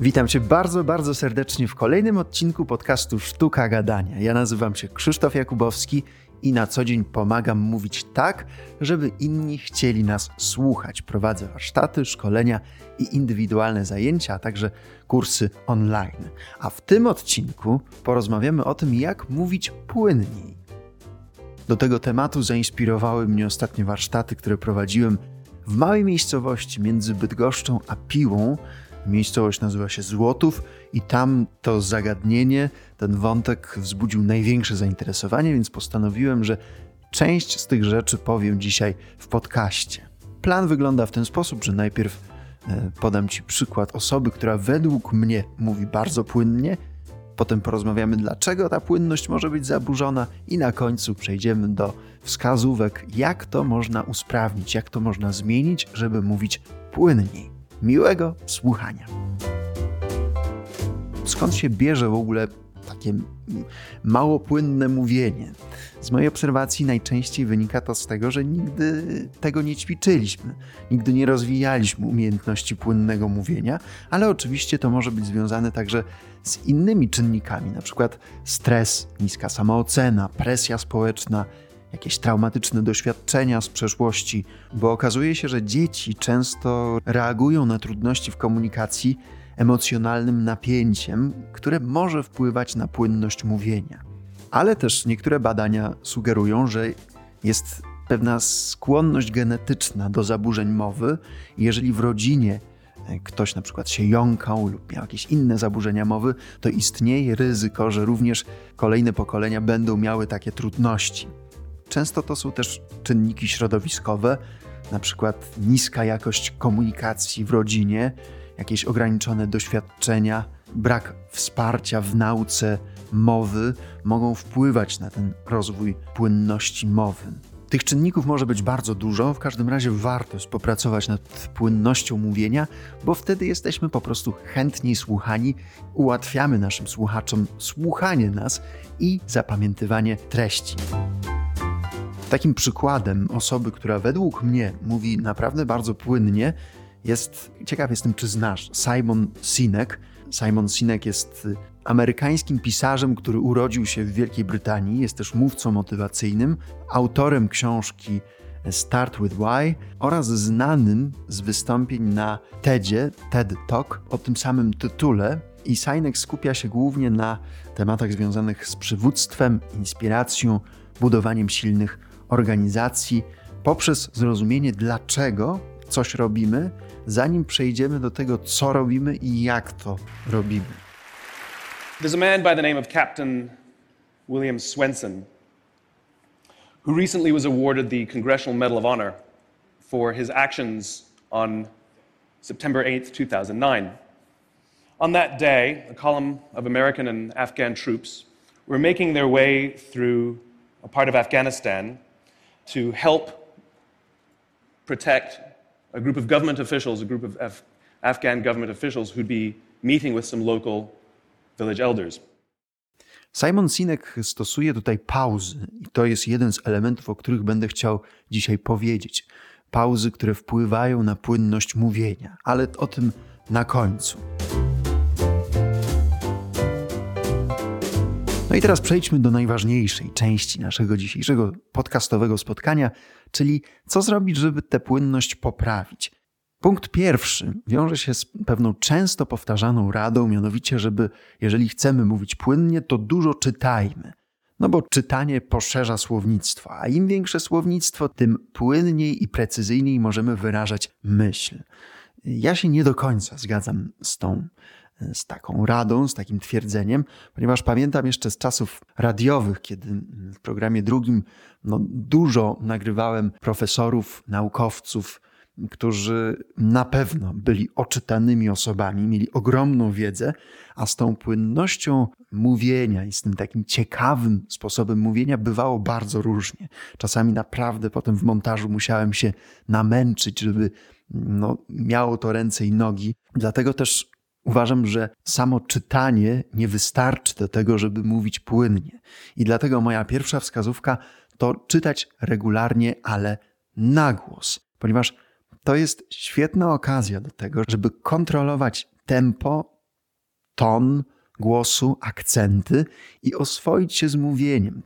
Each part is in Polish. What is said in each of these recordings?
Witam Cię bardzo, bardzo serdecznie w kolejnym odcinku podcastu Sztuka Gadania. Ja nazywam się Krzysztof Jakubowski i na co dzień pomagam mówić tak, żeby inni chcieli nas słuchać. Prowadzę warsztaty, szkolenia i indywidualne zajęcia, a także kursy online. A w tym odcinku porozmawiamy o tym, jak mówić płynniej. Do tego tematu zainspirowały mnie ostatnie warsztaty, które prowadziłem w małej miejscowości między Bydgoszczą a Piłą, Miejscowość nazywa się Złotów i tam to zagadnienie, ten wątek wzbudził największe zainteresowanie, więc postanowiłem, że część z tych rzeczy powiem dzisiaj w podcaście. Plan wygląda w ten sposób, że najpierw e, podam Ci przykład osoby, która według mnie mówi bardzo płynnie, potem porozmawiamy, dlaczego ta płynność może być zaburzona, i na końcu przejdziemy do wskazówek, jak to można usprawnić, jak to można zmienić, żeby mówić płynniej. Miłego słuchania. Skąd się bierze w ogóle takie mało płynne mówienie? Z mojej obserwacji najczęściej wynika to z tego, że nigdy tego nie ćwiczyliśmy, nigdy nie rozwijaliśmy umiejętności płynnego mówienia, ale oczywiście to może być związane także z innymi czynnikami, na przykład stres, niska samoocena, presja społeczna, jakieś traumatyczne doświadczenia z przeszłości, bo okazuje się, że dzieci często reagują na trudności w komunikacji emocjonalnym napięciem, które może wpływać na płynność mówienia. Ale też niektóre badania sugerują, że jest pewna skłonność genetyczna do zaburzeń mowy. Jeżeli w rodzinie e, ktoś na przykład się jąkał lub miał jakieś inne zaburzenia mowy, to istnieje ryzyko, że również kolejne pokolenia będą miały takie trudności. Często to są też czynniki środowiskowe, na przykład niska jakość komunikacji w rodzinie, jakieś ograniczone doświadczenia, brak wsparcia w nauce mowy mogą wpływać na ten rozwój płynności mowy. Tych czynników może być bardzo dużo, w każdym razie warto popracować nad płynnością mówienia, bo wtedy jesteśmy po prostu chętniej słuchani, ułatwiamy naszym słuchaczom słuchanie nas i zapamiętywanie treści. Takim przykładem osoby, która według mnie mówi naprawdę bardzo płynnie, jest, ciekaw jestem, czy znasz, Simon Sinek. Simon Sinek jest amerykańskim pisarzem, który urodził się w Wielkiej Brytanii, jest też mówcą motywacyjnym, autorem książki Start with Why oraz znanym z wystąpień na TEDzie, TED Talk o tym samym tytule. I Sinek skupia się głównie na tematach związanych z przywództwem, inspiracją, budowaniem silnych organizacji poprzez zrozumienie, dlaczego coś robimy, zanim przejdziemy do tego, co robimy i jak to robimy. There's a man by the name of Captain William Swenson who recently was awarded the Congressional Medal of Honor for his actions on September 8, 2009. On that day, a column of American and Afghan troops were making their way through a part of Afghanistan to help protect a group of government officials, a group of Af Afghan government officials who'd be meeting with some local village elders. Simon Sinek stosuje tutaj pauzy i to jest jeden z elementów, o których będę chciał dzisiaj powiedzieć. Pauzy, które wpływają na płynność mówienia, ale o tym na końcu. I teraz przejdźmy do najważniejszej części naszego dzisiejszego podcastowego spotkania, czyli co zrobić, żeby tę płynność poprawić. Punkt pierwszy wiąże się z pewną często powtarzaną radą, mianowicie, żeby jeżeli chcemy mówić płynnie, to dużo czytajmy. No bo czytanie poszerza słownictwo, a im większe słownictwo, tym płynniej i precyzyjniej możemy wyrażać myśl. Ja się nie do końca zgadzam z tą z taką radą, z takim twierdzeniem, ponieważ pamiętam jeszcze z czasów radiowych, kiedy w programie drugim no, dużo nagrywałem profesorów, naukowców, którzy na pewno byli oczytanymi osobami, mieli ogromną wiedzę, a z tą płynnością mówienia i z tym takim ciekawym sposobem mówienia bywało bardzo różnie. Czasami naprawdę potem w montażu musiałem się namęczyć, żeby no, miało to ręce i nogi. Dlatego też Uważam, że samo czytanie nie wystarczy do tego, żeby mówić płynnie. I dlatego moja pierwsza wskazówka to czytać regularnie, ale na głos, ponieważ to jest świetna okazja do tego, żeby kontrolować tempo ton głosu, akcenty i oswoić się z mówieniem.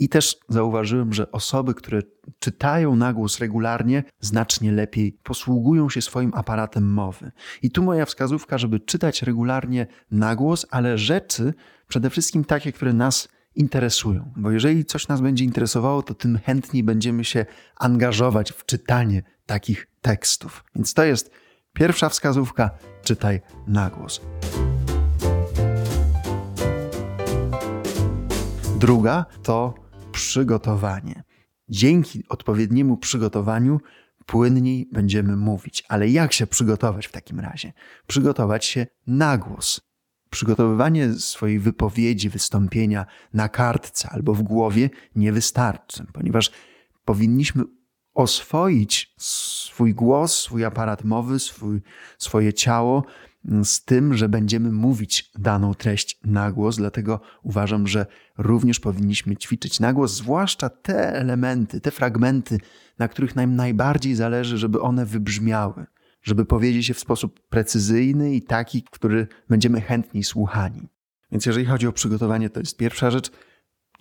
I też zauważyłem, że osoby, które czytają na głos regularnie, znacznie lepiej posługują się swoim aparatem mowy. I tu moja wskazówka, żeby czytać regularnie na głos, ale rzeczy przede wszystkim takie, które nas interesują. Bo jeżeli coś nas będzie interesowało, to tym chętniej będziemy się angażować w czytanie takich tekstów. Więc to jest pierwsza wskazówka: czytaj na głos. Druga to przygotowanie. Dzięki odpowiedniemu przygotowaniu płynniej będziemy mówić. Ale jak się przygotować w takim razie? Przygotować się na głos. Przygotowywanie swojej wypowiedzi, wystąpienia na kartce albo w głowie nie wystarczy, ponieważ powinniśmy oswoić swój głos, swój aparat mowy, swój, swoje ciało z tym, że będziemy mówić daną treść na głos. Dlatego uważam, że również powinniśmy ćwiczyć na głos, zwłaszcza te elementy, te fragmenty, na których nam najbardziej zależy, żeby one wybrzmiały, żeby powiedzieć je w sposób precyzyjny i taki, który będziemy chętniej słuchani. Więc jeżeli chodzi o przygotowanie, to jest pierwsza rzecz.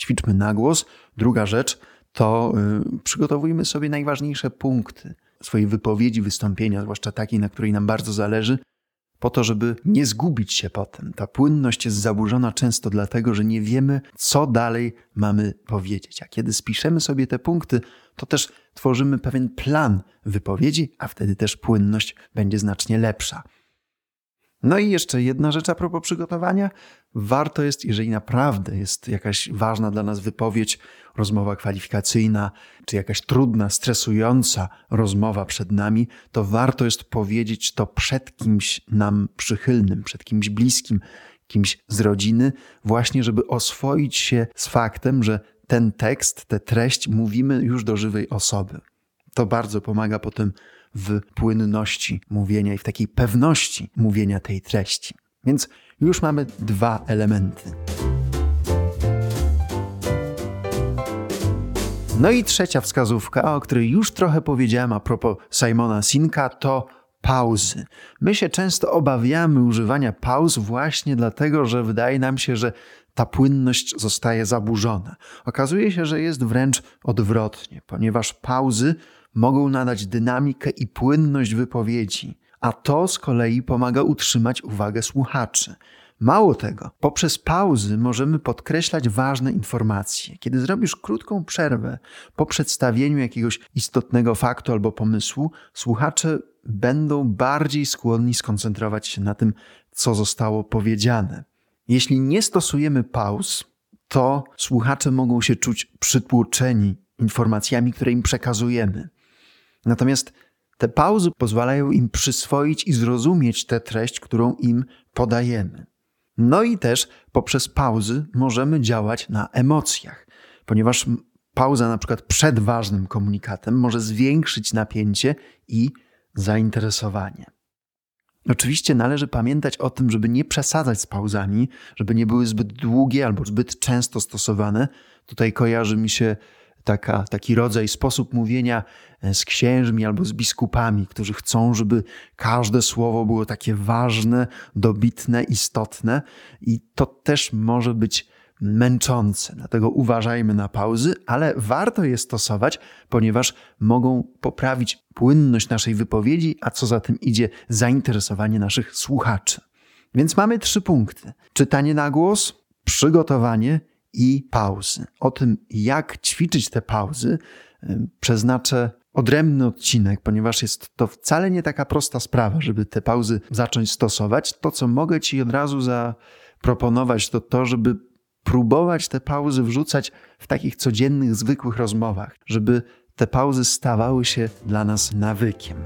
Ćwiczmy na głos. Druga rzecz to yy, przygotowujmy sobie najważniejsze punkty swojej wypowiedzi, wystąpienia, zwłaszcza takiej, na której nam bardzo zależy, po to, żeby nie zgubić się potem. Ta płynność jest zaburzona często dlatego, że nie wiemy, co dalej mamy powiedzieć. A kiedy spiszemy sobie te punkty, to też tworzymy pewien plan wypowiedzi, a wtedy też płynność będzie znacznie lepsza. No i jeszcze jedna rzecz a propos przygotowania. Warto jest, jeżeli naprawdę jest jakaś ważna dla nas wypowiedź, rozmowa kwalifikacyjna, czy jakaś trudna, stresująca rozmowa przed nami, to warto jest powiedzieć to przed kimś nam przychylnym, przed kimś bliskim, kimś z rodziny, właśnie żeby oswoić się z faktem, że ten tekst, tę treść mówimy już do żywej osoby. To bardzo pomaga potem w płynności mówienia i w takiej pewności mówienia tej treści. Więc już mamy dwa elementy. No i trzecia wskazówka, o której już trochę powiedziałem a propos Simona Sinka, to pauzy. My się często obawiamy używania pauz właśnie dlatego, że wydaje nam się, że ta płynność zostaje zaburzona. Okazuje się, że jest wręcz odwrotnie, ponieważ pauzy mogą nadać dynamikę i płynność wypowiedzi, a to z kolei pomaga utrzymać uwagę słuchaczy. Mało tego, poprzez pauzy możemy podkreślać ważne informacje. Kiedy zrobisz krótką przerwę po przedstawieniu jakiegoś istotnego faktu albo pomysłu, słuchacze będą bardziej skłonni skoncentrować się na tym, co zostało powiedziane. Jeśli nie stosujemy pauz, to słuchacze mogą się czuć przytłoczeni informacjami, które im przekazujemy. Natomiast te pauzy pozwalają im przyswoić i zrozumieć tę treść, którą im podajemy. No i też poprzez pauzy możemy działać na emocjach, ponieważ pauza na przykład przed ważnym komunikatem może zwiększyć napięcie i zainteresowanie. Oczywiście należy pamiętać o tym, żeby nie przesadzać z pauzami, żeby nie były zbyt długie albo zbyt często stosowane. Tutaj kojarzy mi się taka, taki rodzaj, sposób mówienia e, z księżmi albo z biskupami, którzy chcą, żeby każde słowo było takie ważne, dobitne, istotne i to też może być męczące. Dlatego uważajmy na pauzy, ale warto je stosować, ponieważ mogą poprawić płynność naszej wypowiedzi, a co za tym idzie, zainteresowanie naszych słuchaczy. Więc mamy trzy punkty: czytanie na głos, przygotowanie i pauzy. O tym, jak ćwiczyć te pauzy, przeznaczę odrębny odcinek, ponieważ jest to wcale nie taka prosta sprawa, żeby te pauzy zacząć stosować. To, co mogę Ci od razu zaproponować, to to, żeby próbować te pauzy wrzucać w takich codziennych, zwykłych rozmowach, żeby te pauzy stawały się dla nas nawykiem.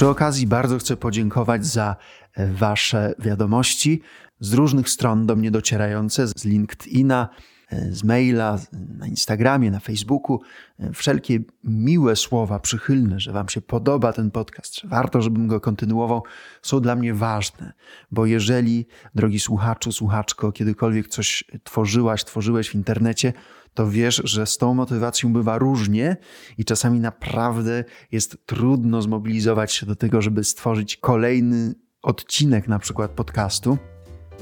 Przy okazji bardzo chcę podziękować za Wasze wiadomości. Z różnych stron do mnie docierające, z LinkedIna, e, z maila, na Instagramie, na Facebooku. E, wszelkie miłe słowa, przychylne, że Wam się podoba ten podcast, że warto, żebym go kontynuował, są dla mnie ważne. Bo jeżeli, drogi słuchaczu, słuchaczko, kiedykolwiek coś tworzyłaś, tworzyłeś w internecie, to wiesz, że z tą motywacją bywa różnie i czasami naprawdę jest trudno zmobilizować się do tego, żeby stworzyć kolejny odcinek na przykład podcastu.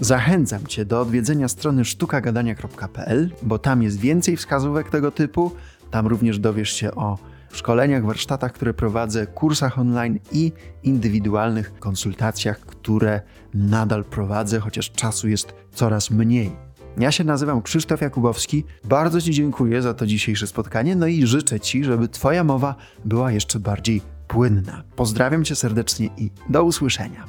Zachęcam Cię do odwiedzenia strony sztukagadania.pl, bo tam jest więcej wskazówek tego typu. Tam również dowiesz się o szkoleniach, warsztatach, które prowadzę, kursach online i indywidualnych konsultacjach, które nadal prowadzę, chociaż czasu jest coraz mniej. Ja się nazywam Krzysztof Jakubowski. Bardzo Ci dziękuję za to dzisiejsze spotkanie, no i życzę Ci, żeby Twoja mowa była jeszcze bardziej płynna. Pozdrawiam Cię serdecznie i do usłyszenia.